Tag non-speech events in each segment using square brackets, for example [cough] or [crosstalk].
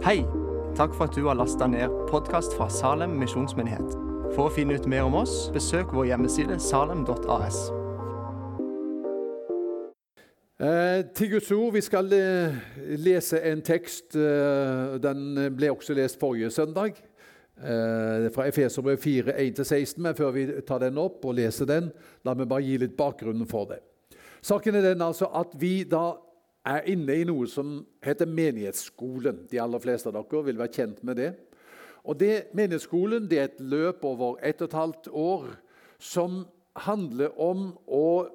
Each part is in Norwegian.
Hei! Takk for at du har lasta ned podkast fra Salem misjonsmyndighet. For å finne ut mer om oss, besøk vår hjemmeside salem.as. Eh, til Guds ord. Vi skal eh, lese en tekst. Eh, den ble også lest forrige søndag. Eh, fra Efeserbrev 4, 1-16. Men før vi tar den opp og leser den, la meg bare gi litt bakgrunnen for det. Saken er den altså at vi da er inne i noe som heter menighetsskolen. De aller fleste av dere vil være kjent med det. Og det, Menighetsskolen det er et løp over ett og et halvt år som handler om å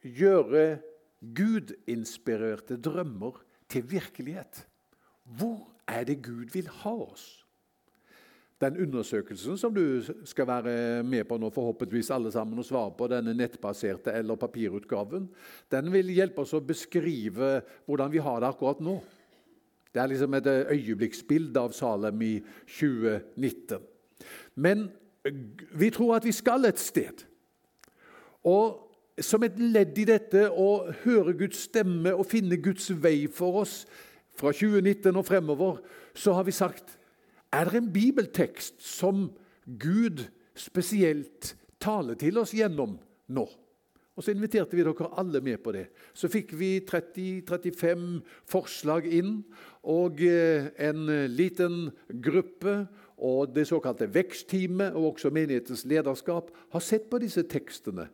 gjøre Gud-inspirerte drømmer til virkelighet. Hvor er det Gud vil ha oss? Den undersøkelsen som du skal være med på nå, forhåpentligvis alle sammen, og svare på, denne nettbaserte eller papirutgaven, den vil hjelpe oss å beskrive hvordan vi har det akkurat nå. Det er liksom et øyeblikksbilde av Salem i 2019. Men vi tror at vi skal et sted. Og som et ledd i dette å høre Guds stemme og finne Guds vei for oss fra 2019 og fremover, så har vi sagt er det en bibeltekst som Gud spesielt taler til oss gjennom nå? Og Så inviterte vi dere alle med på det. Så fikk vi 30-35 forslag inn. Og eh, en liten gruppe og det såkalte vekstteamet og også menighetens lederskap har sett på disse tekstene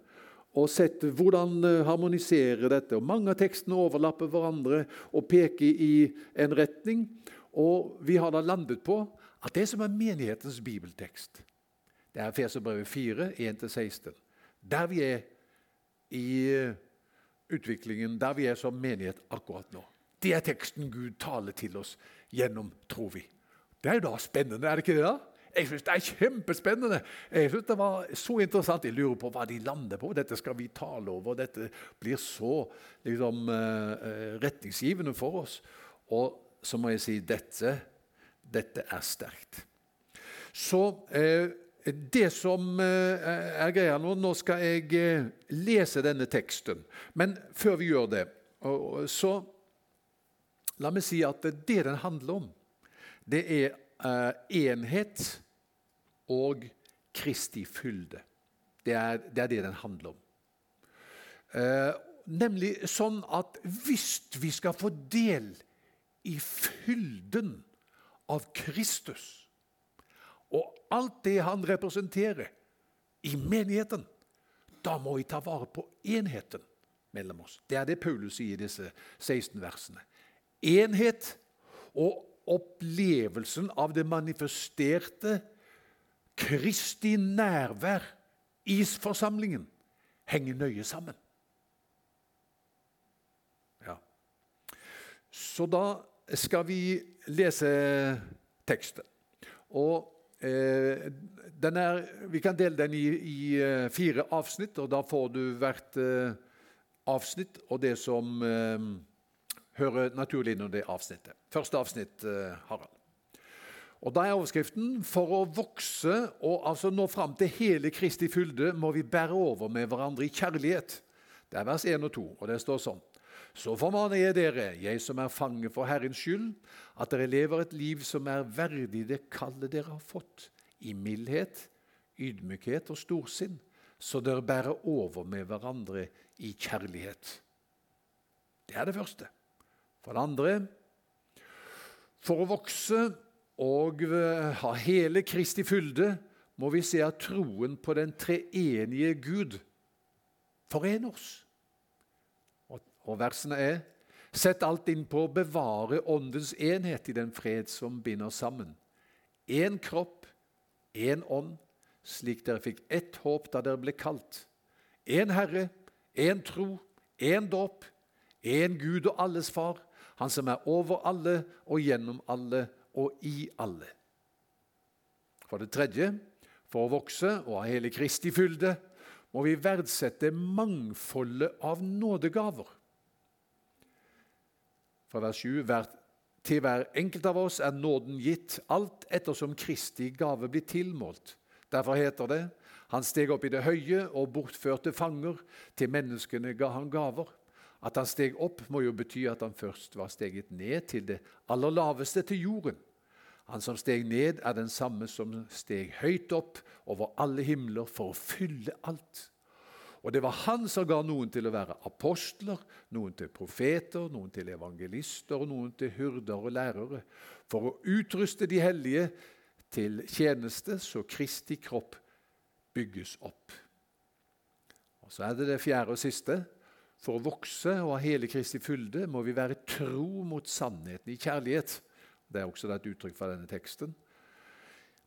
og sett hvordan harmoniserer harmonisere dette. Og Mange av tekstene overlapper hverandre og peker i en retning. Og vi har da landet på at det som er menighetens bibeltekst, det er Feserbrevet 4, 1-16. Der vi er i eh, utviklingen, der vi er som menighet akkurat nå. Det er teksten Gud taler til oss gjennom, tror vi. Det er jo da spennende, er det ikke det? da? Jeg syns det er kjempespennende. Jeg synes Det var så interessant. Jeg lurer på hva de lander på. Dette skal vi tale over. Dette blir så liksom, uh, retningsgivende for oss. Og så må jeg si dette dette er sterkt. Så eh, det som eh, er greia nå Nå skal jeg eh, lese denne teksten. Men før vi gjør det, så la meg si at det den handler om, det er enhet og Kristi fylde. Det er, det er det, den handler om. Nemlig sånn at hvis vi skal få del i fylden av Kristus og alt det han representerer i menigheten, da må vi ta vare på enheten mellom oss. Det er det Paulus sier i disse 16 versene. Enhet og opplevelsen av det manifesterte Kristi nærvær i forsamlingen henger nøye sammen. Ja. Så da skal vi lese teksten. Og eh, er, Vi kan dele den i, i, eh, fire avsnitt, og da får du hvert eh, avsnitt og det som eh, hører naturlig inn under det avsnittet. Første avsnitt, eh, Harald. Og Da er overskriften 'For å vokse og altså nå fram til hele Kristi fylde må vi bære over med hverandre i kjærlighet'. Det er vers 1 og 2, og det står sånn. Så formaner jeg dere, jeg som er fange for Herrens skyld, at dere lever et liv som er verdig det kallet dere har fått, i mildhet, ydmykhet og storsinn, så dere bærer over med hverandre i kjærlighet. Det er det første. For det andre For å vokse og ha hele Kristi fylde må vi se at troen på den treenige Gud forener oss. Og versene er Sett alt inn på å bevare åndens enhet i den fred som binder sammen. Én kropp, én ånd, slik dere fikk ett håp da dere ble kalt. Én Herre, én tro, én dåp, én Gud og alles Far, Han som er over alle og gjennom alle og i alle. For det tredje, for å vokse og ha hele Kristi fylde, må vi verdsette mangfoldet av nådegaver. Fra vers 7. Til hver enkelt av oss er nåden gitt, alt ettersom Kristi gave blir tilmålt. Derfor heter det han steg opp i det høye og bortførte fanger. Til menneskene ga han gaver. At han steg opp, må jo bety at han først var steget ned til det aller laveste, til jorden. Han som steg ned, er den samme som steg høyt opp over alle himler for å fylle alt. Og det var han som ga noen til å være apostler, noen til profeter, noen til evangelister og noen til hyrder og lærere, for å utruste de hellige til tjeneste, så Kristi kropp bygges opp. Og Så er det det fjerde og siste. For å vokse og ha hele Kristi fylde må vi være tro mot sannheten i kjærlighet. Det er også et uttrykk fra denne teksten.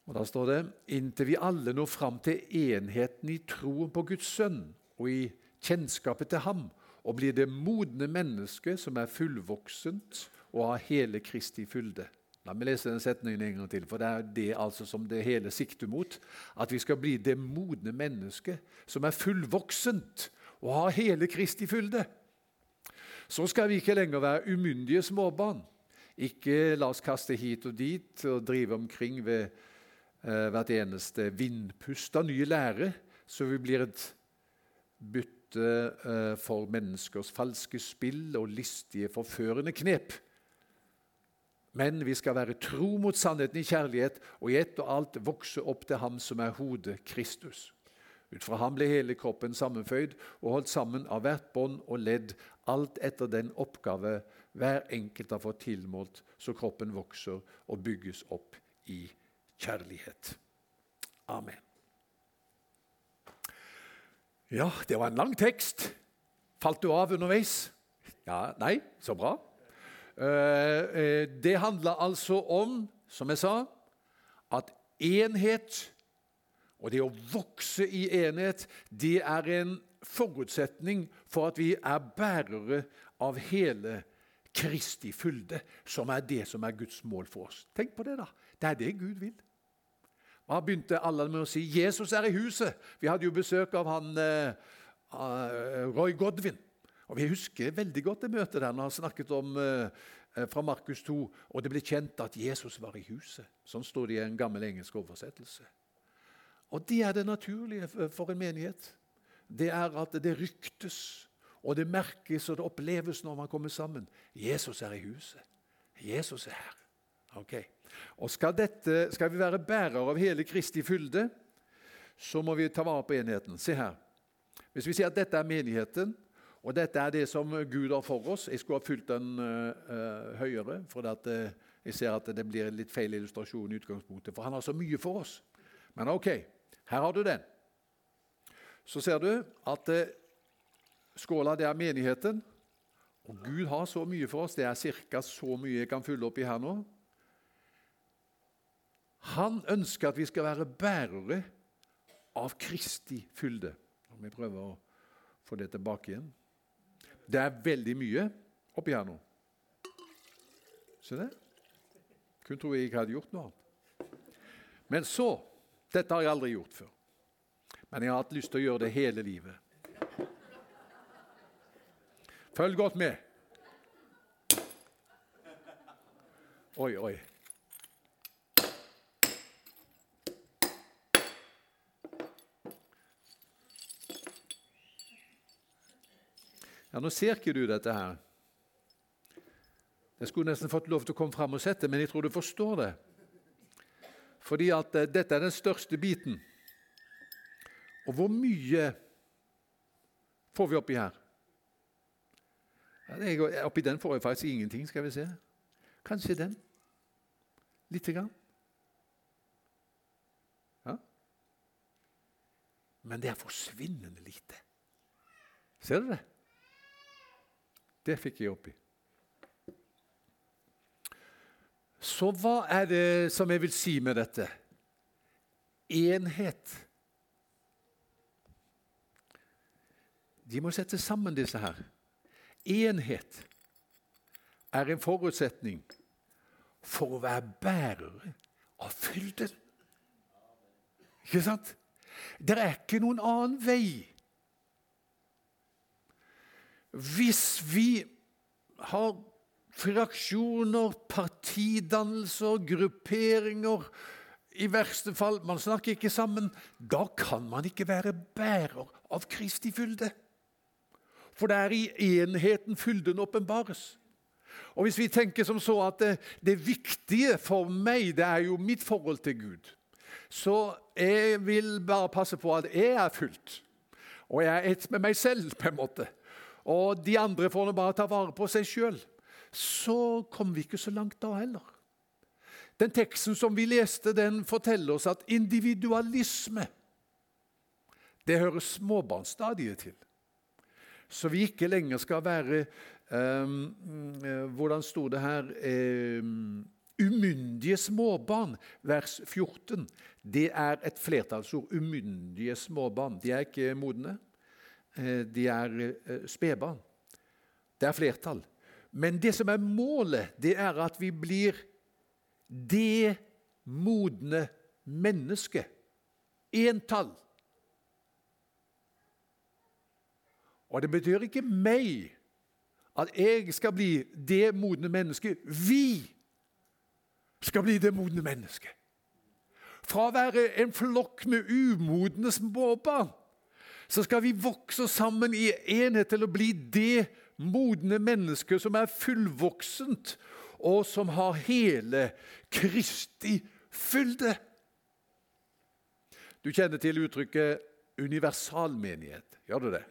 Og Da står det inntil vi alle når fram til enheten i troen på Guds sønn og i kjennskapet til ham, og blir det modne mennesket som er fullvoksent og har hele Kristi fylde. La meg lese den setningen en gang til, for det er det altså som det hele sikter mot. At vi skal bli det modne mennesket som er fullvoksent og har hele Kristi fylde. Så skal vi ikke lenger være umyndige småbarn. Ikke la oss kaste hit og dit og drive omkring ved eh, hvert eneste vindpust av nye lære, så vi blir et bytte eh, for menneskers falske spill og listige, forførende knep. Men vi skal være tro mot sannheten i kjærlighet og i ett og alt vokse opp til Ham som er hodet, Kristus. Ut fra ham ble hele kroppen sammenføyd og holdt sammen av hvert bånd og ledd, alt etter den oppgave hver enkelt har fått tilmålt, så kroppen vokser og bygges opp i kjærlighet. Amen. Ja, det var en lang tekst. Falt du av underveis? Ja, Nei? Så bra. Eh, eh, det handler altså om, som jeg sa, at enhet og det å vokse i enhet det er en forutsetning for at vi er bærere av hele Kristi fylde, som er det som er Guds mål for oss. Tenk på det, da. Det er det Gud vil. Hva begynte alle med å si? 'Jesus er i huset'. Vi hadde jo besøk av han uh, Roy Godwin. Og Vi husker veldig godt det møtet der når han snakket om uh, fra Markus 2, og det ble kjent at Jesus var i huset. Sånn står det i en gammel engelsk oversettelse. Og Det er det naturlige for en menighet. Det er at det ryktes, og det merkes og det oppleves når man kommer sammen. Jesus er i huset. Jesus er her. Ok. Og skal, dette, skal vi være bærere av hele Kristi fylde, så må vi ta vare på enheten. Se her. Hvis vi sier at dette er menigheten, og dette er det som Gud har for oss Jeg skulle ha fulgt den uh, høyere, for at, uh, jeg ser at det blir litt feil illustrasjon i utgangspunktet. For han har så mye for oss. Men ok, her har du den. Så ser du at uh, skåla det er menigheten. Og Gud har så mye for oss. Det er ca. så mye jeg kan fylle opp i her nå. Han ønsker at vi skal være bærere av Kristi fylde. Om vi prøver å få det tilbake igjen. Det er veldig mye oppi her nå. Se det? Kunne tro jeg ikke hadde gjort noe annet. Men så Dette har jeg aldri gjort før. Men jeg har hatt lyst til å gjøre det hele livet. Følg godt med. Oi, oi. Ja, Nå ser ikke du dette her. Jeg skulle nesten fått lov til å komme fram og sette, men jeg tror du forstår det. Fordi at uh, dette er den største biten. Og hvor mye får vi oppi her? Ja, oppi den får jeg faktisk ingenting, skal vi se. Kanskje den. Lite grann. Ja. Men det er forsvinnende lite. Ser du det? Det fikk jeg oppi. Så hva er det som jeg vil si med dette? Enhet. De må sette sammen disse her. Enhet er en forutsetning for å være bærere av fylden. Ikke sant? Det er ikke noen annen vei hvis vi har fraksjoner, partidannelser, grupperinger I verste fall man snakker ikke sammen. Da kan man ikke være bærer av Kristi fylde. For det er i enheten fylden åpenbares. Og Hvis vi tenker som så at det, det, viktige for meg, det er jo mitt forhold til Gud, så jeg vil bare passe på at jeg er fullt. Og jeg er ett med meg selv, på en måte. Og de andre får bare ta vare på seg sjøl. Så kommer vi ikke så langt da heller. Den teksten som vi leste, den forteller oss at individualisme det hører småbarnsstadiet til. Så vi ikke lenger skal være um, Hvordan sto det her? Um, umyndige småbarn, vers 14. Det er et flertallsord. Umyndige småbarn. De er ikke modne. Eh, de er uh, spedbarn. Det er flertall. Men det som er målet, det er at vi blir det modne mennesket. Entall. Og det betyr ikke meg at jeg skal bli det modne mennesket. Vi skal bli det modne mennesket. Fra å være en flokk med umodne småbarn så skal vi vokse sammen i enhet til å bli det modne mennesket som er fullvoksent, og som har hele Kristi fylde. Du kjenner til uttrykket universalmenighet. Gjør du det?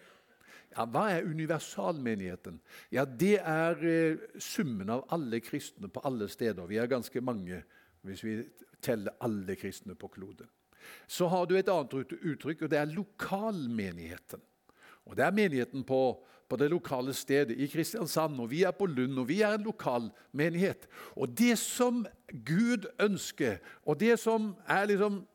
Ja, Hva er universalmenigheten? Ja, Det er eh, summen av alle kristne på alle steder. Vi er ganske mange hvis vi teller alle kristne på kloden. Så har du et annet uttrykk, og det er lokalmenigheten. Og Det er menigheten på, på det lokale stedet i Kristiansand. og Vi er på Lund, og vi er en lokal menighet. Og Det som Gud ønsker, og det som er liksom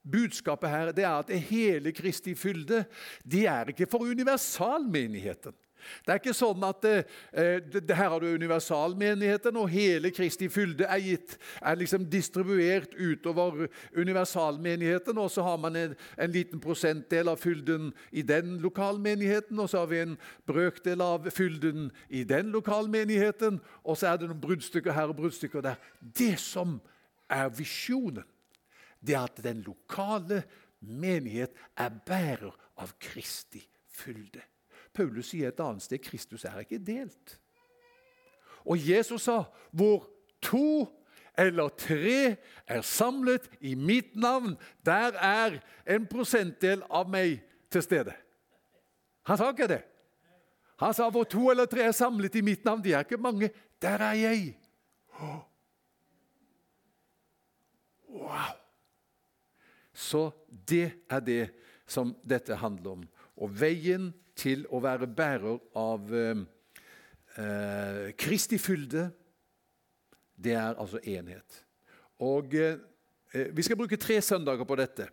Budskapet her det er at det hele Kristi fylde det er ikke for universalmenigheten. Det er ikke sånn at eh, det, her har du universalmenigheten, og hele Kristi fylde er, gitt, er liksom distribuert utover universalmenigheten. Og så har man en, en, liten prosentdel av fylden i den lokalmenigheten, og så har vi en brøkdel av fylden i den lokalmenigheten, og så er det noen bruddstykker her og bruddstykker der. Det som er visjonen, det er at den lokale menighet er bærer av Kristi fylde. Paulus sier et annet sted Kristus er ikke delt. Og Jesus sa, 'Hvor to eller tre er samlet i mitt navn, der er en prosentdel av meg til stede.' Han sa ikke det. Han sa, 'Hvor to eller tre er samlet i mitt navn, de er ikke mange, der er jeg.' [gasps] Wow! Så det er det som dette handler om. Og veien til å være bærer av eh, eh, Kristi fylde, det er altså enhet. Og eh, Vi skal bruke tre søndager på dette.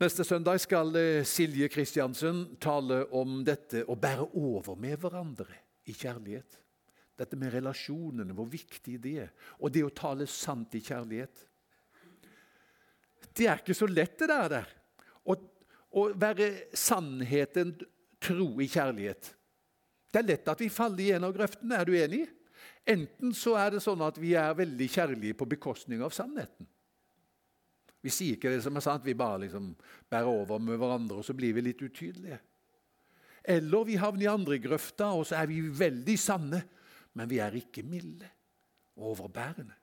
Neste søndag skal eh, Silje Kristiansen tale om dette å bære over med hverandre i kjærlighet. Dette med relasjonene, hvor viktig det er. Og det å tale sant i kjærlighet. Det er ikke så lett, det der. Å, å være sannheten tro i kjærlighet. Det er lett at vi faller i en av grøftene. Er du enig? Enten så er det sånn at vi er veldig kjærlige på bekostning av sannheten. Vi sier ikke det som er sant, vi bare liksom bærer over med hverandre, og så blir vi litt utydelige. Eller vi havner i andre grøfta, og så er vi veldig sanne, men vi er ikke milde og overbærende.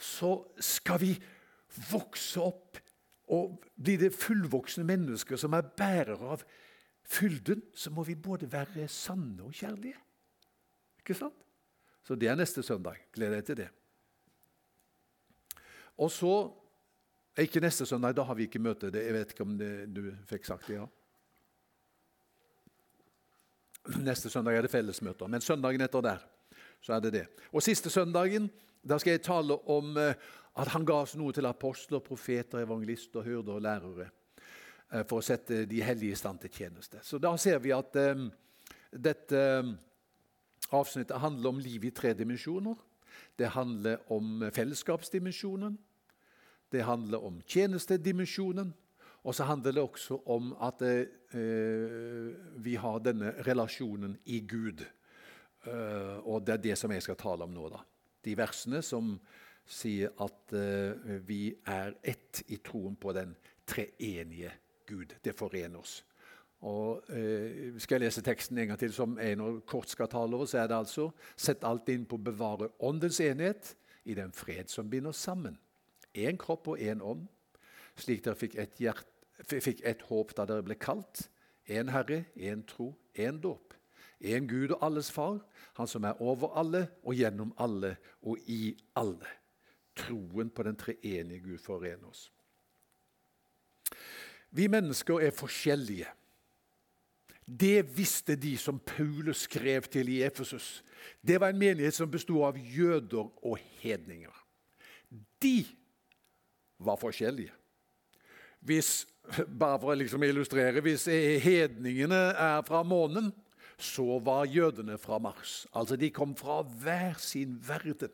Så skal vi vokse opp og bli det fullvoksne mennesker som er bærer av fylden, så må vi både være sanne og kjærlige. Ikke sant? Så det er neste søndag. Gled deg til det. Og så Ikke neste søndag, da har vi ikke møte. Jeg vet ikke om det, du fikk sagt det, ja? Neste søndag er det fellesmøter, men søndagen etter der så er det det. Og siste søndagen da skal jeg tale om eh, at han ga oss noe til apostler, profeter, evangelister, hyrder og lærere eh, for å sette de hellige i stand til tjeneste. Så da ser vi at um, dette avsnittet handler om liv i tre dimensjoner. Det handler om fellesskapsdimensjonen, det handler om tjenestedimensjonen, og så handler det også om at uh, vi har denne relasjonen i Gud. Uh, og det er det som jeg skal tale om nå. da. De versene som sier at uh, vi er ett i troen på den treenige Gud. Det forener oss. Og eh, Skal jeg lese teksten en gang til, som Einar kort skal tale over, så er det altså Sett alt inn på å bevare åndens enhet i den fred som binder sammen. Én kropp og én ånd, slik dere fikk et, hjert, fikk et håp da dere ble kalt. Én Herre, én tro, én dåp. Én Gud og alles Far, Han som er over alle og gjennom alle og i alle. Troen på den treenige Gud forener oss. Vi mennesker er forskjellige. Det visste de som Paulus skrev til i Efesus. Det var en menighet som bestod av jøder og hedninger. De var forskjellige. Hvis, bare for å liksom illustrere, hvis hedningene er fra månen, så var jødene fra Mars. Altså De kom fra hver sin verden.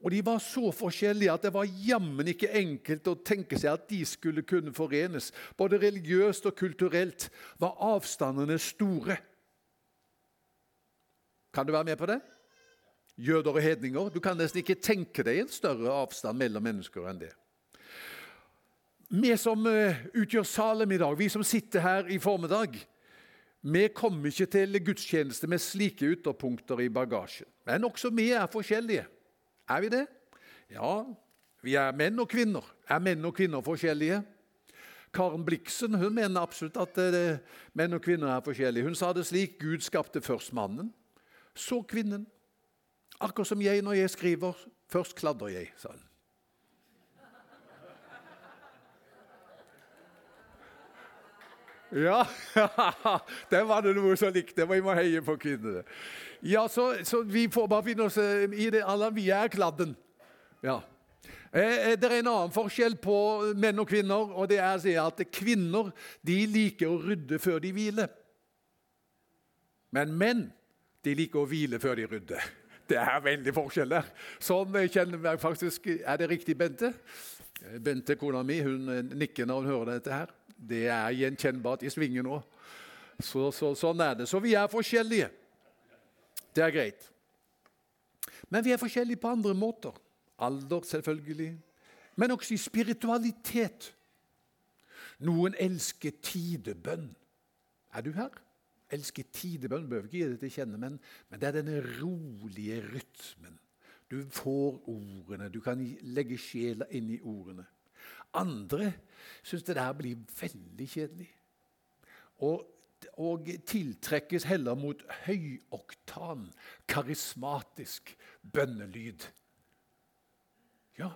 Og de var så forskjellige at det var jammen ikke enkelt å tenke seg at de skulle kunne forenes. Både religiøst og kulturelt var avstandene store. Kan du være med på det? Jøder og hedninger. Du kan nesten ikke tenke deg en større avstand mellom mennesker enn det. Vi som eh, utgjør Salem i dag, vi som sitter her i formiddag, vi kommer ikke til gudstjeneste med slike ytterpunkter i bagasjen. Men også vi er forskjellige. Er vi det? Ja, vi er menn og kvinner. Er menn og kvinner forskjellige? Karen Bliksen hun mener absolutt at det, menn og kvinner er forskjellige. Hun sa det slik Gud skapte først mannen, så kvinnen. Akkurat som jeg når jeg skriver. Først kladder jeg, sa hun. Ja, [laughs] der var det noe som likte. Vi må heie på kvinnene. Ja, så, så, vi får bare finne oss eh, i det alle. Vi er kladden. Ja. Eh, eh, det er en annen forskjell på menn og kvinner, og det er at kvinner de liker å rydde før de hviler. Men menn de liker å hvile før de rydder. Det er veldig forskjell der. Sånn kjenner jeg faktisk Er det riktig, Bente? Bente, kona mi, hun nikker når hun hører dette her. Det er gjenkjennbart i svingen òg. Så, så, sånn er det. Så vi er forskjellige. Det er greit. Men vi er forskjellige på andre måter. Alder, selvfølgelig. Men også i spiritualitet. Noen elsker tidebønn. Er du her? Elsker tidebønn. Bør ikke gi det til kjenne, men, men det er denne rolige rytmen. Du får ordene, du kan legge sjela inn i ordene. Andre syns det der blir veldig kjedelig. Og og tiltrekkes heller mot høyoktan, karismatisk bønnelyd. Ja,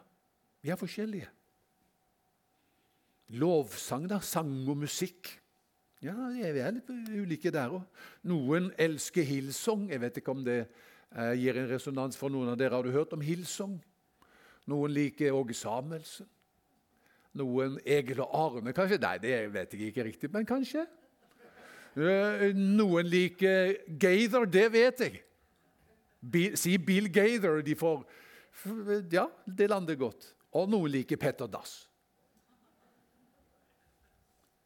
vi er forskjellige. Lovsang, da. Sang og musikk. Ja, vi er litt ulike der òg. Noen elsker Hillsong. Jeg vet ikke om det eh, gir en resonans for noen av dere. Har du hørt om Hillsong? Noen liker Åge Samuelsen. Noen Egil og Arne, kanskje? Nei, det vet jeg ikke riktig, men kanskje. Eh, noen liker Gaither, det vet jeg. si Bill Gaither. De får Ja, det lander godt. Og noen liker Petter Dass.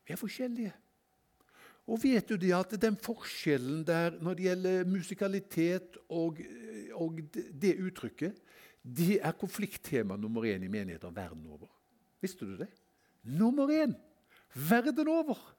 Vi er forskjellige. Og vet du det at den forskjellen der når det gjelder musikalitet og, og det uttrykket, det er konflikttema nummer én i menigheter verden over. Visste du det? Nummer én verden over!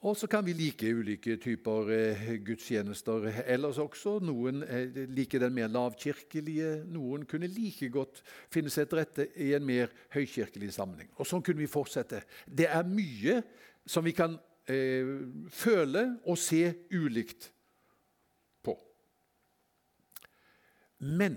Og så kan vi like ulike typer eh, gudstjenester ellers også. Noen eh, liker den mer lavkirkelige, noen kunne like godt finne seg til rette i en mer høykirkelig sammenheng. Og Sånn kunne vi fortsette. Det er mye som vi kan eh, føle og se ulikt på. Men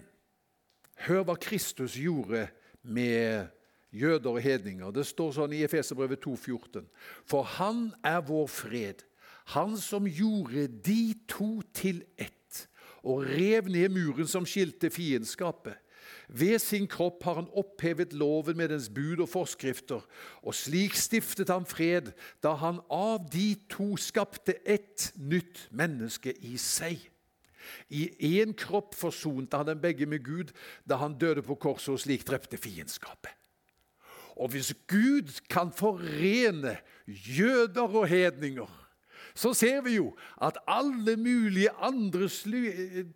hør hva Kristus gjorde med jøder og hedninger. Det står sånn i Efeserbrevet 2,14.: For han er vår fred, han som gjorde de to til ett, og rev ned muren som skilte fiendskapet. Ved sin kropp har han opphevet loven med dens bud og forskrifter, og slik stiftet han fred da han av de to skapte ett nytt menneske i seg. I én kropp forsonte han dem begge med Gud da han døde på korset og slik drepte fiendskapet. Og hvis Gud kan forene jøder og hedninger, så ser vi jo at alle mulige andre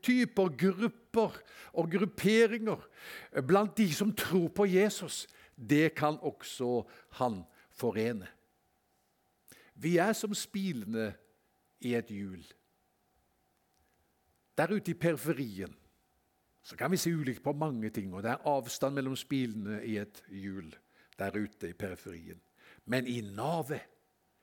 typer grupper og grupperinger blant de som tror på Jesus, det kan også Han forene. Vi er som spilene i et hjul. Der ute i periferien så kan vi se ulikt på mange ting, og det er avstand mellom spilene i et hjul der ute i periferien. Men i navet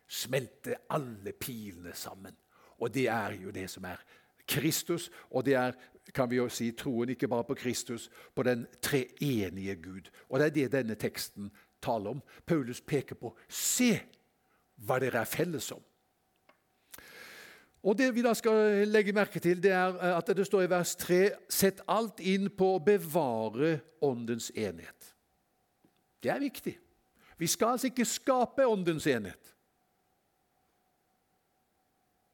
smelter alle pilene sammen. Og det er jo det som er Kristus, og det er kan vi jo si, troen ikke bare på Kristus, på den treenige Gud. Og det er det denne teksten taler om. Paulus peker på se hva dere er felles om. Og Det vi da skal legge merke til, det er at det står i vers 3 Sett alt inn på å bevare åndens enhet. Det er viktig. Vi skal altså ikke skape åndens enhet.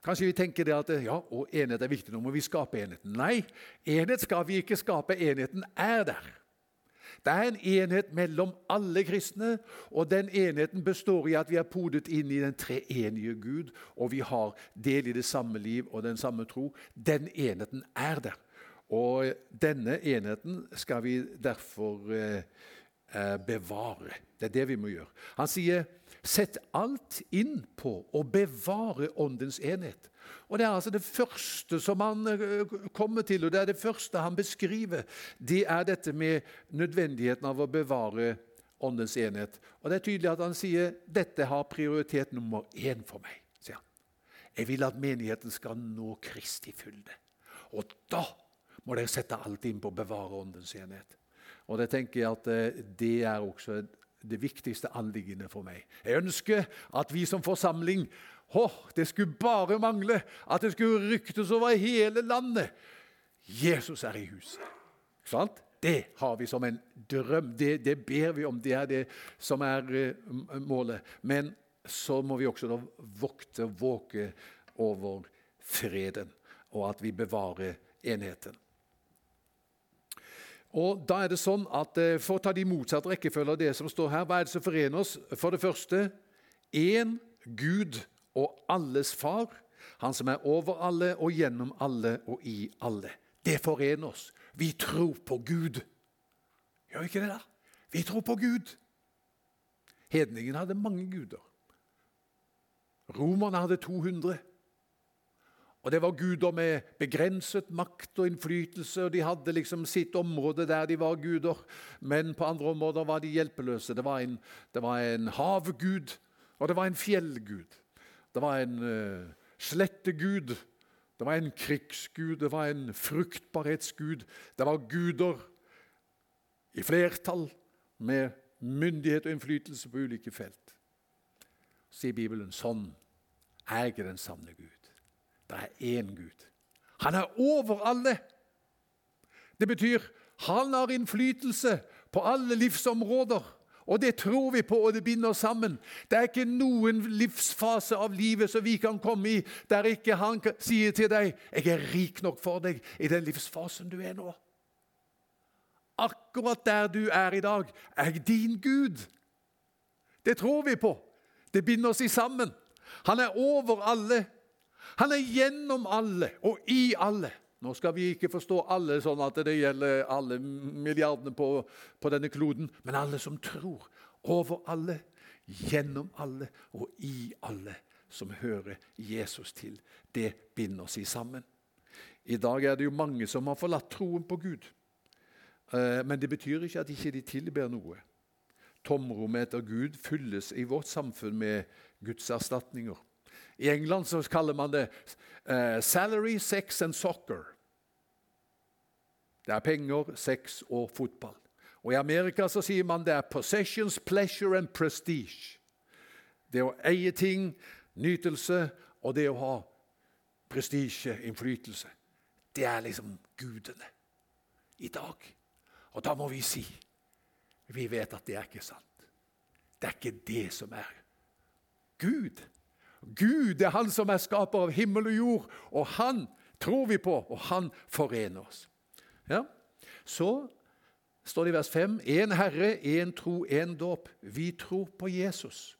Kanskje vi tenker det at ja, og enhet er viktig, nå må vi skape enheten. Nei, enhet skal vi ikke skape. Enheten er der. Det er en enhet mellom alle kristne, og den enheten består i at vi er podet inn i den treenige Gud, og vi har del i det samme liv og den samme tro. Den enheten er der. Og denne enheten skal vi derfor eh, bevare. Det er det vi må gjøre. Han sier Sett alt inn på å bevare åndens enhet. Og Det er altså det første som han eh, kommer til, og det er det første han beskriver. Det er dette med nødvendigheten av å bevare åndens enhet. Og Det er tydelig at han sier dette har prioritet nummer én for meg. sier han. Jeg vil at menigheten skal nå Kristi fylde. Og da må dere sette alt inn på å bevare åndens enhet. Og det tenker jeg at eh, det er også det viktigste anliggende for meg. Jeg ønsker at vi som forsamling oh, Det skulle bare mangle at det skulle ryktes over hele landet. Jesus er i huset. Ikke sant? Det har vi som en drøm. Det, det ber vi om. Det er det som er uh, målet. Men så må vi også da vokte, våke over freden, og at vi bevarer enheten. Og da er det sånn at eh, For å ta de motsatte rekkefølger av det som står her, hva er det som forener oss? For det første én Gud og alles Far, Han som er over alle og gjennom alle og i alle. Det forener oss. Vi tror på Gud. Gjør vi ikke det, da? Vi tror på Gud. Hedningen hadde mange guder. Romerne hadde 200. Og Det var guder med begrenset makt og innflytelse, og de hadde liksom sitt område der de var guder. Men på andre områder var de hjelpeløse. Det var en, det var en havgud, og det var en fjellgud. Det var en uh, slettegud, det var en krigsgud, det var en fruktbarhetsgud. Det var guder i flertall med myndighet og innflytelse på ulike felt. Sier Bibelen sånn er ikke den sanne Gud. Det er én Gud. Han er over alle. Det betyr han har innflytelse på alle livsområder. Og det tror vi på, og det binder oss sammen. Det er ikke noen livsfase av livet som vi kan komme i der ikke han sier til deg 'Jeg er rik nok for deg i den livsfasen du er nå'. Akkurat der du er i dag, er din Gud. Det tror vi på. Det binder oss i sammen. Han er over alle. Han er gjennom alle og i alle. Nå skal vi ikke forstå alle sånn at det gjelder alle milliardene på, på denne kloden, men alle som tror. Over alle, gjennom alle og i alle som hører Jesus til. Det binder oss i sammen. I dag er det jo mange som har forlatt troen på Gud. Eh, men det betyr ikke at de ikke tilber noe. Tomrommet etter Gud fylles i vårt samfunn med Guds erstatninger. I England så kaller man det uh, 'salary, sex and soccer'. Det er penger, sex og fotball. Og I Amerika så sier man det er 'possessions, pleasure and prestige'. Det å eie ting, nytelse, og det å ha prestisje, innflytelse. Det er liksom gudene i dag. Og da må vi si vi vet at det er ikke sant. Det er ikke det som er Gud. Gud er Han som er skaper av himmel og jord, og Han tror vi på, og Han forener oss. Ja. Så står det i vers 5.: Én Herre, én tro, én dåp. Vi tror på Jesus.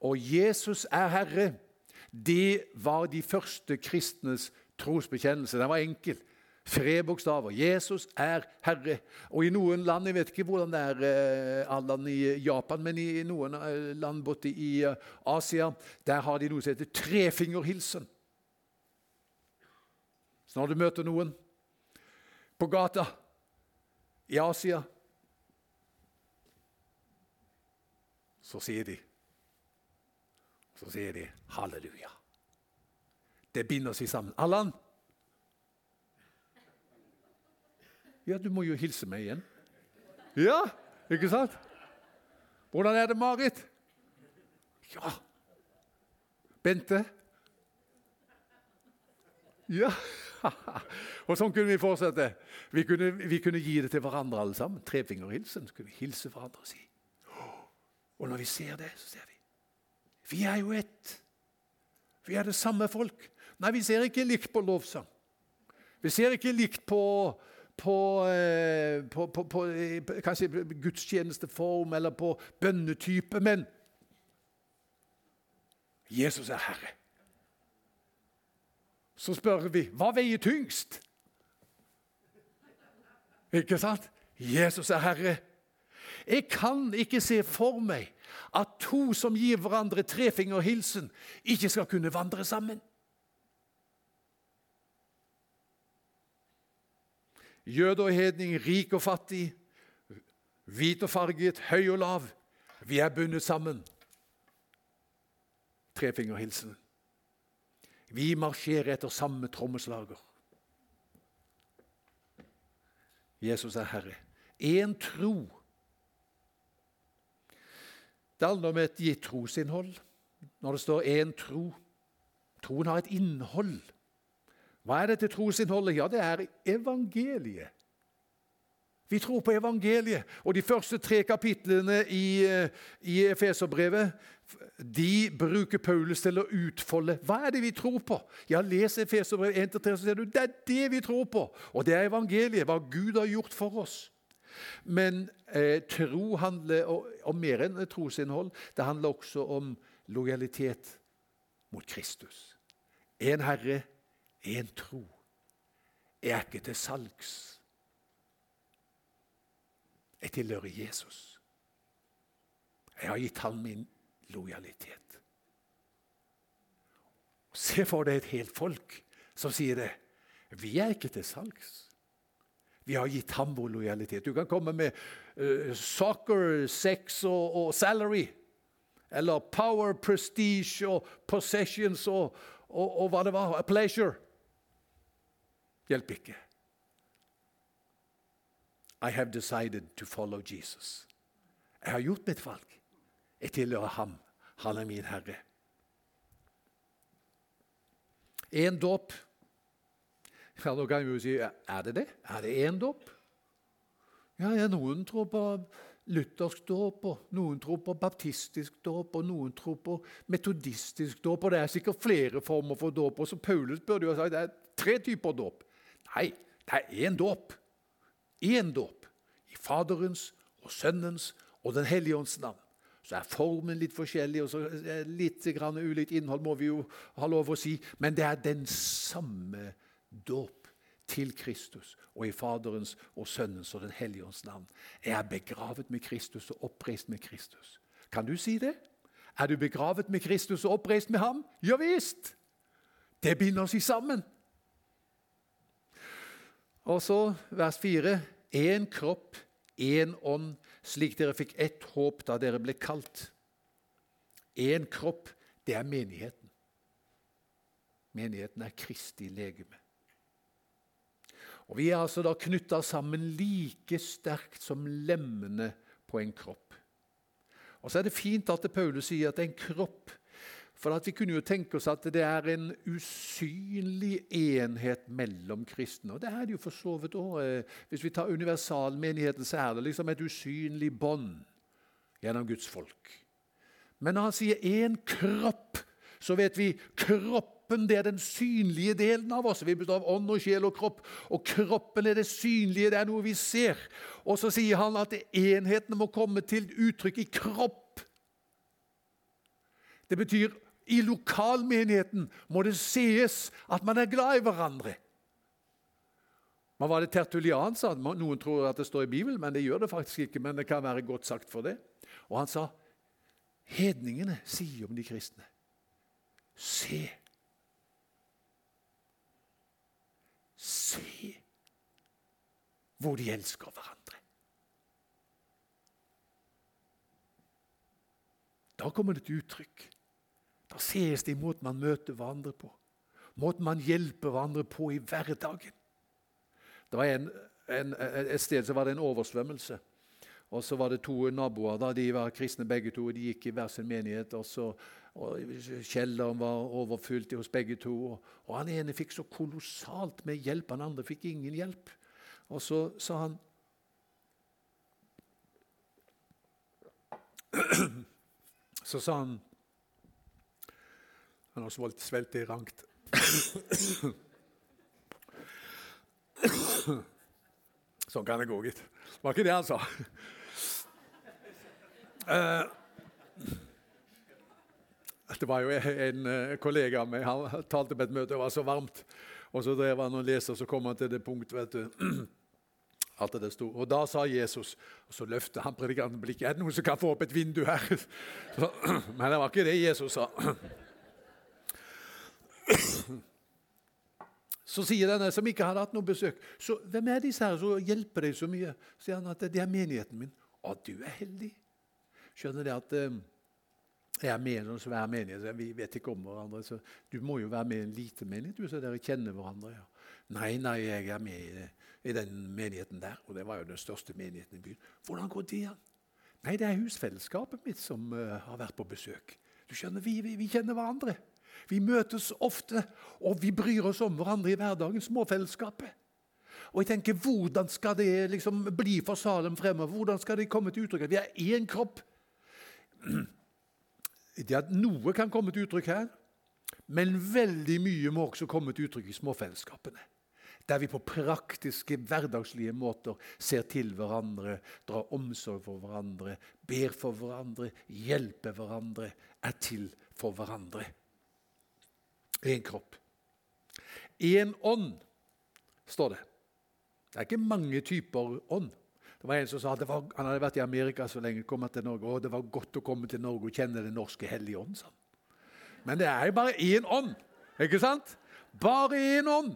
Og Jesus er Herre. Det var de første kristnes trosbekjennelse. Den var enkel. Tre bokstaver. Jesus er Herre. Og i noen land, jeg vet ikke hvordan det er alle land i Japan, men i noen eh, land borte i eh, Asia, der har de noe som heter trefingerhilsen. Så når du møter noen på gata i Asia, så sier de Så sier de halleluja. Det binder seg sammen. Allan! Ja, du må jo hilse meg igjen. Ja, ikke sant? Hvordan er det, Marit? Ja. Bente? Ja. [laughs] Og sånn kunne vi fortsette. Vi kunne, vi kunne gi det til hverandre alle sammen. Trefingerhilsen. Så kunne vi hilse hverandre og si. Og når vi ser det, så ser vi Vi er jo ett. Vi er det samme folk. Nei, vi ser ikke likt på lovsang. Vi ser ikke likt på på, eh, på, på, på kanskje gudstjenesteform eller på bønnetype, men Jesus er Herre. Så spør vi hva veier tyngst? Ikke sant? Jesus er Herre. Jeg kan ikke se for meg at to som gir hverandre trefingerhilsen, ikke skal kunne vandre sammen. Jøde og hedning, rik og fattig, hvit og farget, høy og lav. Vi er bundet sammen. Trefingerhilsen. Vi marsjerer etter samme trommeslager. Jesus er Herre. Én tro. Det handler om et gitt trosinnhold. Når det står én tro Troen har et innhold. Hva er dette trosinnholdet? Ja, det er evangeliet. Vi tror på evangeliet. Og de første tre kapitlene i, eh, i Efeserbrevet de bruker Paulus til å utfolde hva er det vi tror på. Ja, Les Efeserbrevet 1-3, så ser du det er det vi tror på. Og det er evangeliet, hva Gud har gjort for oss. Men eh, tro handler om mer enn trosinnhold. Det handler også om lojalitet mot Kristus. En Herre, en tro er ikke til salgs. Jeg tilhører Jesus. Jeg har gitt ham min lojalitet. Se for deg et helt folk som sier det. Vi er ikke til salgs. Vi har gitt ham vår lojalitet. Du kan komme med uh, soccer, sex og, og, salary. Eller power, prestige og possessions og, og, og hva det var. Pleasure hjelper ikke. I have decided to follow Jesus. Jeg har gjort mitt valg. Jeg tilhører ham. Han er min herre. Én dåp. Ja, nå kan vi jo si er det det? Er det én dåp? Ja, ja, noen tror på luthersk dåp, og noen tror på baptistisk dåp, og noen tror på metodistisk dåp. og Det er sikkert flere former for dåp. Så Paulus burde jo ha sagt det er tre typer dåp. Nei, det er én dåp. Én dåp. I Faderens og Sønnens og Den hellige ånds navn. Så er formen litt forskjellig, og så er litt grann ulikt innhold, må vi jo ha lov å si. Men det er den samme dåp til Kristus og i Faderens og Sønnens og Den hellige ånds navn. Jeg er begravet med Kristus og oppreist med Kristus. Kan du si det? Er du begravet med Kristus og oppreist med ham? Ja visst! Det binder oss sammen. Og så vers 4.: Én kropp, én ånd, slik dere fikk ett håp da dere ble kalt. Én kropp, det er menigheten. Menigheten er Kristi legeme. Og Vi er altså da knytta sammen like sterkt som lemmene på en kropp. Og Så er det fint at Paulus sier at en kropp for Vi kunne jo tenke oss at det er en usynlig enhet mellom kristne. Og det er det jo for så vidt òg. Eh, hvis vi tar universalmenigheten, så er det liksom et usynlig bånd gjennom Guds folk. Men når han sier 'én kropp', så vet vi kroppen det er den synlige delen av oss. Vi består av ånd og sjel og kropp. Og kroppen er det synlige, det er noe vi ser. Og så sier han at enhetene må komme til uttrykk i kropp. Det betyr i lokalmenigheten må det sees at man er glad i hverandre. Man var det tertulian, sa han. Noen tror at det står i Bibelen, men det gjør det faktisk ikke. Men det kan være godt sagt for det. Og han sa hedningene sier om de kristne Se. Se hvor de elsker hverandre. Da kommer det til uttrykk. Da ses det i måten man møter hverandre på. Måten man hjelper hverandre på i hverdagen. Det var en, en, Et sted så var det en oversvømmelse. Og så var det to naboer. da, De var kristne begge to. og De gikk i hver sin menighet. og så og Kjelleren var overfylt hos begge to. Og, og Han ene fikk så kolossalt med hjelp, han andre fikk ingen hjelp. Og så sa han [clears throat] Så sa han Han har svelt i rangt. Sånn kan det gå, gitt. Var ikke det han sa. Uh, det var jo en eh, kollega av meg han talte på et møte, det var så varmt. Og så drev han og leste, og så kom han til det punkt vet du, [clears throat] at det sto. Og da sa Jesus, og så løftet han predikanten blikket. Er det noen som kan få opp et vindu her? [clears throat] Så, [clears throat] men det var ikke det Jesus sa. Så sier denne som ikke hadde hatt noe besøk, så hvem er disse her som hjelper deg så mye? Så sier han at det er menigheten min. Å, du er heldig. Skjønner det at eh, jeg er med i en svær menighet, vi vet ikke om hverandre. så Du må jo være med i en liten menighet, du, så dere kjenner hverandre. Ja. Nei, nei, jeg er med i, i, den menigheten der. Og det var jo den største menigheten i byen. Hvordan går det an? Nei, det er husfellesskapet mitt som uh, har vært på besøk. Du skjønner, vi, vi, vi kjenner hverandre. Vi møtes ofte, og vi bryr oss om hverandre i hverdagen. Småfellesskapet. Og jeg tenker, Hvordan skal det liksom bli for Salem fremover? Hvordan skal det komme til uttrykk? Vi er én kropp. [clears throat] Det at Noe kan komme til uttrykk her, men veldig mye må også komme til uttrykk i småfellesskapene. Der vi på praktiske, hverdagslige måter ser til hverandre, drar omsorg for hverandre, ber for hverandre, hjelper hverandre, er til for hverandre. Én kropp. Én ånd, står det. Det er ikke mange typer ånd. Det var En som sa at var, han hadde vært i Amerika så lenge, kom til Norge, og det var godt å komme til Norge og kjenne Den norske hellige ånd. Sånn. Men det er jo bare én ånd, ikke sant? Bare én ånd.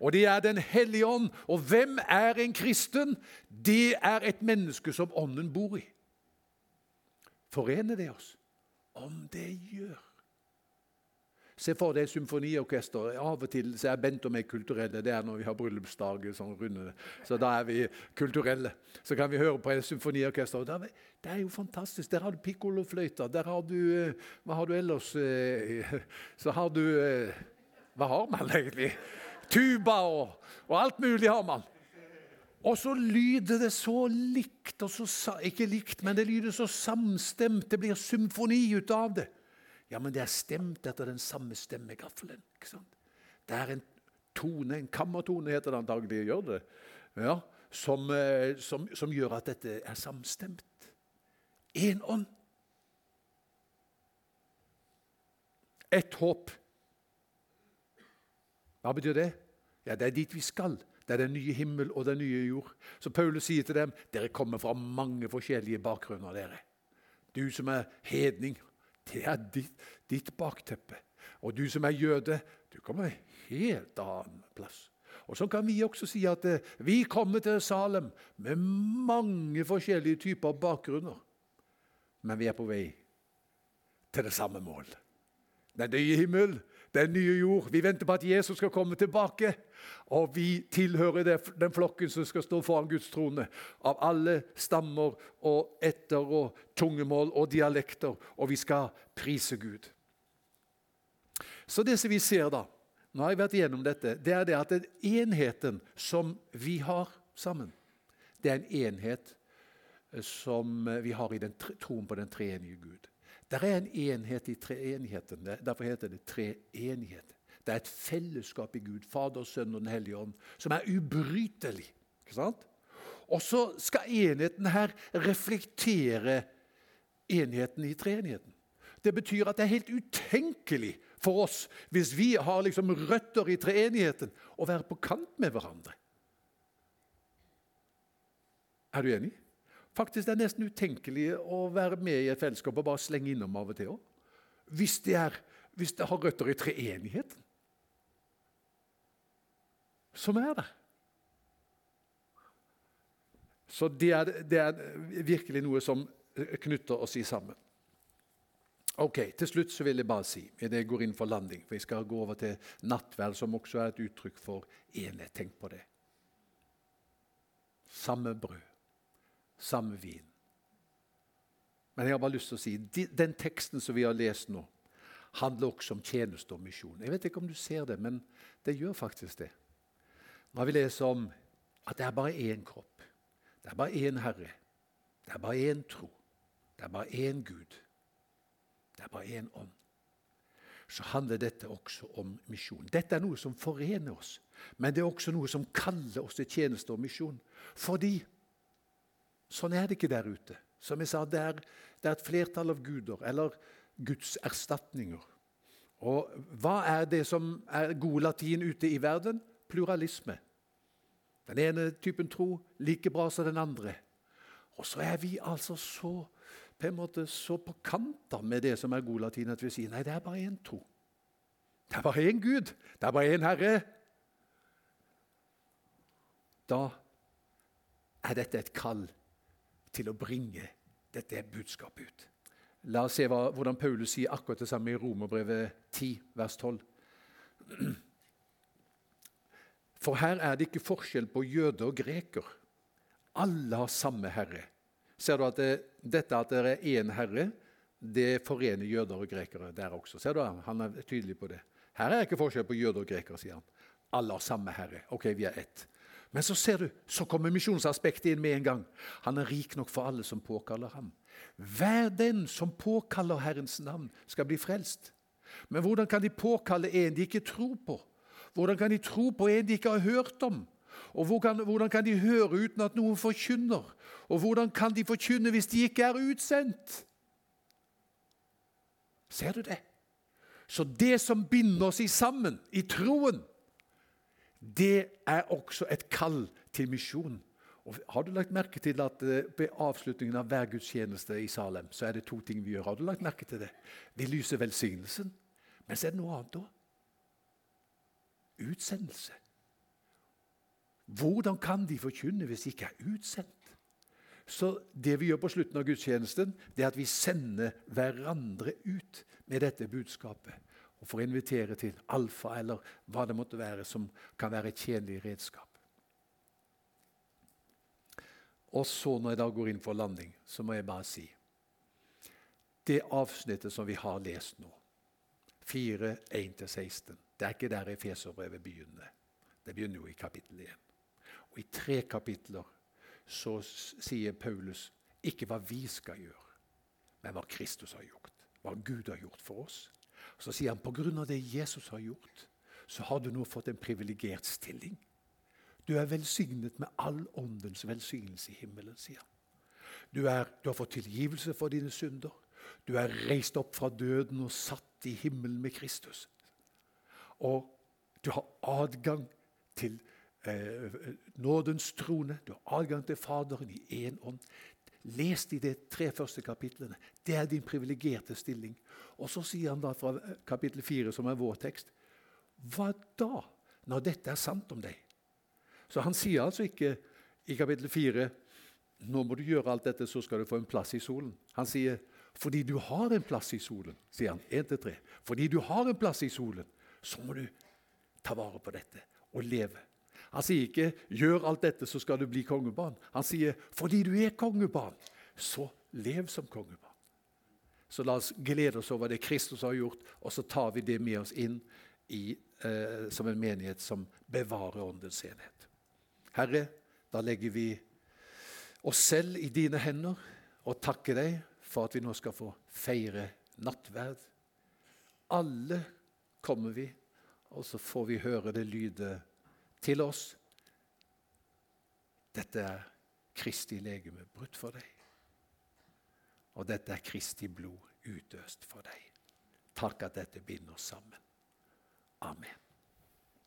Og det er Den hellige ånd. Og hvem er en kristen? Det er et menneske som ånden bor i. Forener det oss? Om det gjør. Se for deg symfoniorkester. Av og til så er Bent og meg kulturelle. Det er når vi har bryllupsdag. Sånn runde. Så da er vi kulturelle. Så kan vi høre på et symfoniorkester. Det er jo fantastisk. Der har du pikkolofløyta. Der har du eh, Hva har du ellers? Eh, [laughs] så har du eh, Hva har man egentlig? Tuba og, og alt mulig har man. Og så lyder det så likt og så, Ikke likt, men det lyder så samstemt. Det blir symfoni ut av det. Ja, men det er stemt etter den samme stemmegaffelen. ikke sant? Det er en tone, en kammertone heter det antagelig, gjør det, ja, som, eh, som, som gjør at dette er samstemt. Én ånd. Ett håp. Hva betyr det? Ja, Det er dit vi skal. Det er den nye himmel og den nye jord. Så Paulus sier til dem dere kommer fra mange forskjellige bakgrunner. dere. Du som er hedning, det er ditt, ditt bakteppe. Og du som er jøde, du kommer en helt annen plass. Og Så kan vi også si at eh, vi kommer til Salem med mange forskjellige typer bakgrunner. Men vi er på vei til det samme mål. Den nye himmel, den nye jord. Vi venter på at Jesus skal komme tilbake. Og vi tilhører den flokken som skal stå foran Guds trone, av alle stammer og etter og tungemål og dialekter, og vi skal prise Gud. Så det som vi ser da, nå har jeg vært igjennom dette, det er det at den enheten som vi har sammen, det er en enhet eh, som vi har i troen på den treenige Gud. Det er en enhet i treenigheten. Derfor heter det treenighet. Det er et fellesskap i Gud, Fader, Sønn og Den hellige ånd, som er ubrytelig. Ikke sant? Og så skal enheten her reflektere enheten i treenigheten. Det betyr at det er helt utenkelig for oss, hvis vi har liksom røtter i treenigheten, å være på kant med hverandre. Er du enig? Faktisk det er nesten utenkelig å være med i et fellesskap og bare slenge innom av og til òg. Hvis, hvis, det har røtter i treenigheten. Som er det. Så det er, det er, virkelig noe som knytter oss i sammen. Ok, Til slutt så vil jeg bare si, idet jeg går inn for landing for Jeg skal gå over til nattverd, som også er et uttrykk for enhet. Tenk på det. Samme brød, samme vin. Men jeg har bare lyst til å si den teksten som vi har lest nå, handler også om tjeneste og misjon. Jeg vet ikke om du ser det, men det gjør faktisk det. Når vi leser om at det er bare én kropp, det er bare én Herre, det er bare én tro, det er bare én Gud, det er bare én ånd, så handler dette også om misjon. Dette er noe som forener oss, men det er også noe som kaller oss til tjeneste og misjon. Fordi sånn er det ikke der ute. Som jeg sa, det er, det er et flertall av guder, eller Guds erstatninger. Og hva er det som er god latin ute i verden? Pluralisme. Den ene typen tro like bra som den andre. Og så er vi altså så på en måte så på kanter med det som er god latin, at vi sier nei, det er bare én tro. Det er bare én Gud. Det er bare én Herre. Da er dette et kall til å bringe dette budskapet ut. La oss se hva, hvordan Paulus sier akkurat det samme i Romerbrevet 10, vers 12. For her er det ikke forskjell på jøde og greker. Alle har samme herre. Ser du at det, dette at det er én herre, det forener jøder og grekere der også. Ser du, Han er tydelig på det. Her er det ikke forskjell på jøder og grekere, sier han. Alle har samme herre. Ok, vi er ett. Men så ser du, så kommer misjonsaspektet inn med en gang. Han er rik nok for alle som påkaller ham. Hver den som påkaller Herrens navn, skal bli frelst. Men hvordan kan de påkalle en de ikke tror på? Hvordan kan de tro på en de ikke har hørt om? Og hvordan, hvordan kan de høre uten at noen forkynner? Og hvordan kan de forkynne hvis de ikke er utsendt? Ser du det? Så det som binder oss i sammen, i troen, det er også et kall til misjon. Og har du lagt merke til at eh, Ved avslutningen av hver gudstjeneste i Salem så er det to ting vi gjør. Har du lagt merke til det? Vi lyser velsignelsen, men så er det noe annet òg utsendelse. Hvordan kan de forkynne hvis de ikke er utsendt? Så Det vi gjør på slutten av gudstjenesten, det er at vi sender hverandre ut med dette budskapet. Og for å invitere til alfa, eller hva det måtte være som kan være et tjenlig redskap. Og så, når jeg da går inn for landing, så må jeg bare si Det avsnittet som vi har lest nå, 4, 1-16 det er ikke der Efeserbrevet begynner. Det begynner jo i kapittel 1. Og I tre kapitler så sier Paulus ikke hva vi skal gjøre, men hva Kristus har gjort. Hva Gud har gjort for oss. Så sier han på grunn av det Jesus har gjort, så har du nå fått en privilegert stilling. Du er velsignet med all åndens velsignelse i himmelen, sier han. Du, er, du har fått tilgivelse for dine synder. Du er reist opp fra døden og satt i himmelen med Kristus. Og du har adgang til eh, nådens trone. Du har adgang til Faderen i én ånd. Les de de tre første kapitlene. Det er din privilegerte stilling. Og så sier han da fra kapittel fire, som er vår tekst, hva da, når dette er sant om deg? Så han sier altså ikke i kapittel fire nå må du gjøre alt dette, så skal du få en plass i solen. Han sier fordi du har en plass i solen, sier han. 1 til 3. Fordi du har en plass i solen, så må du ta vare på dette og leve. Han sier ikke 'gjør alt dette, så skal du bli kongebarn'. Han sier 'fordi du er kongebarn, så lev som kongebarn'. Så la oss glede oss over det Kristus har gjort, og så tar vi det med oss inn i, eh, som en menighet som bevarer åndens enhet. Herre, da legger vi oss selv i dine hender og takker deg for at vi nå skal få feire nattverd. Alle kommer vi, og så får vi høre det lyde til oss. Dette er Kristi legeme brutt for deg. Og dette er Kristi blod utøst for deg. Takk at dette binder oss sammen. Amen.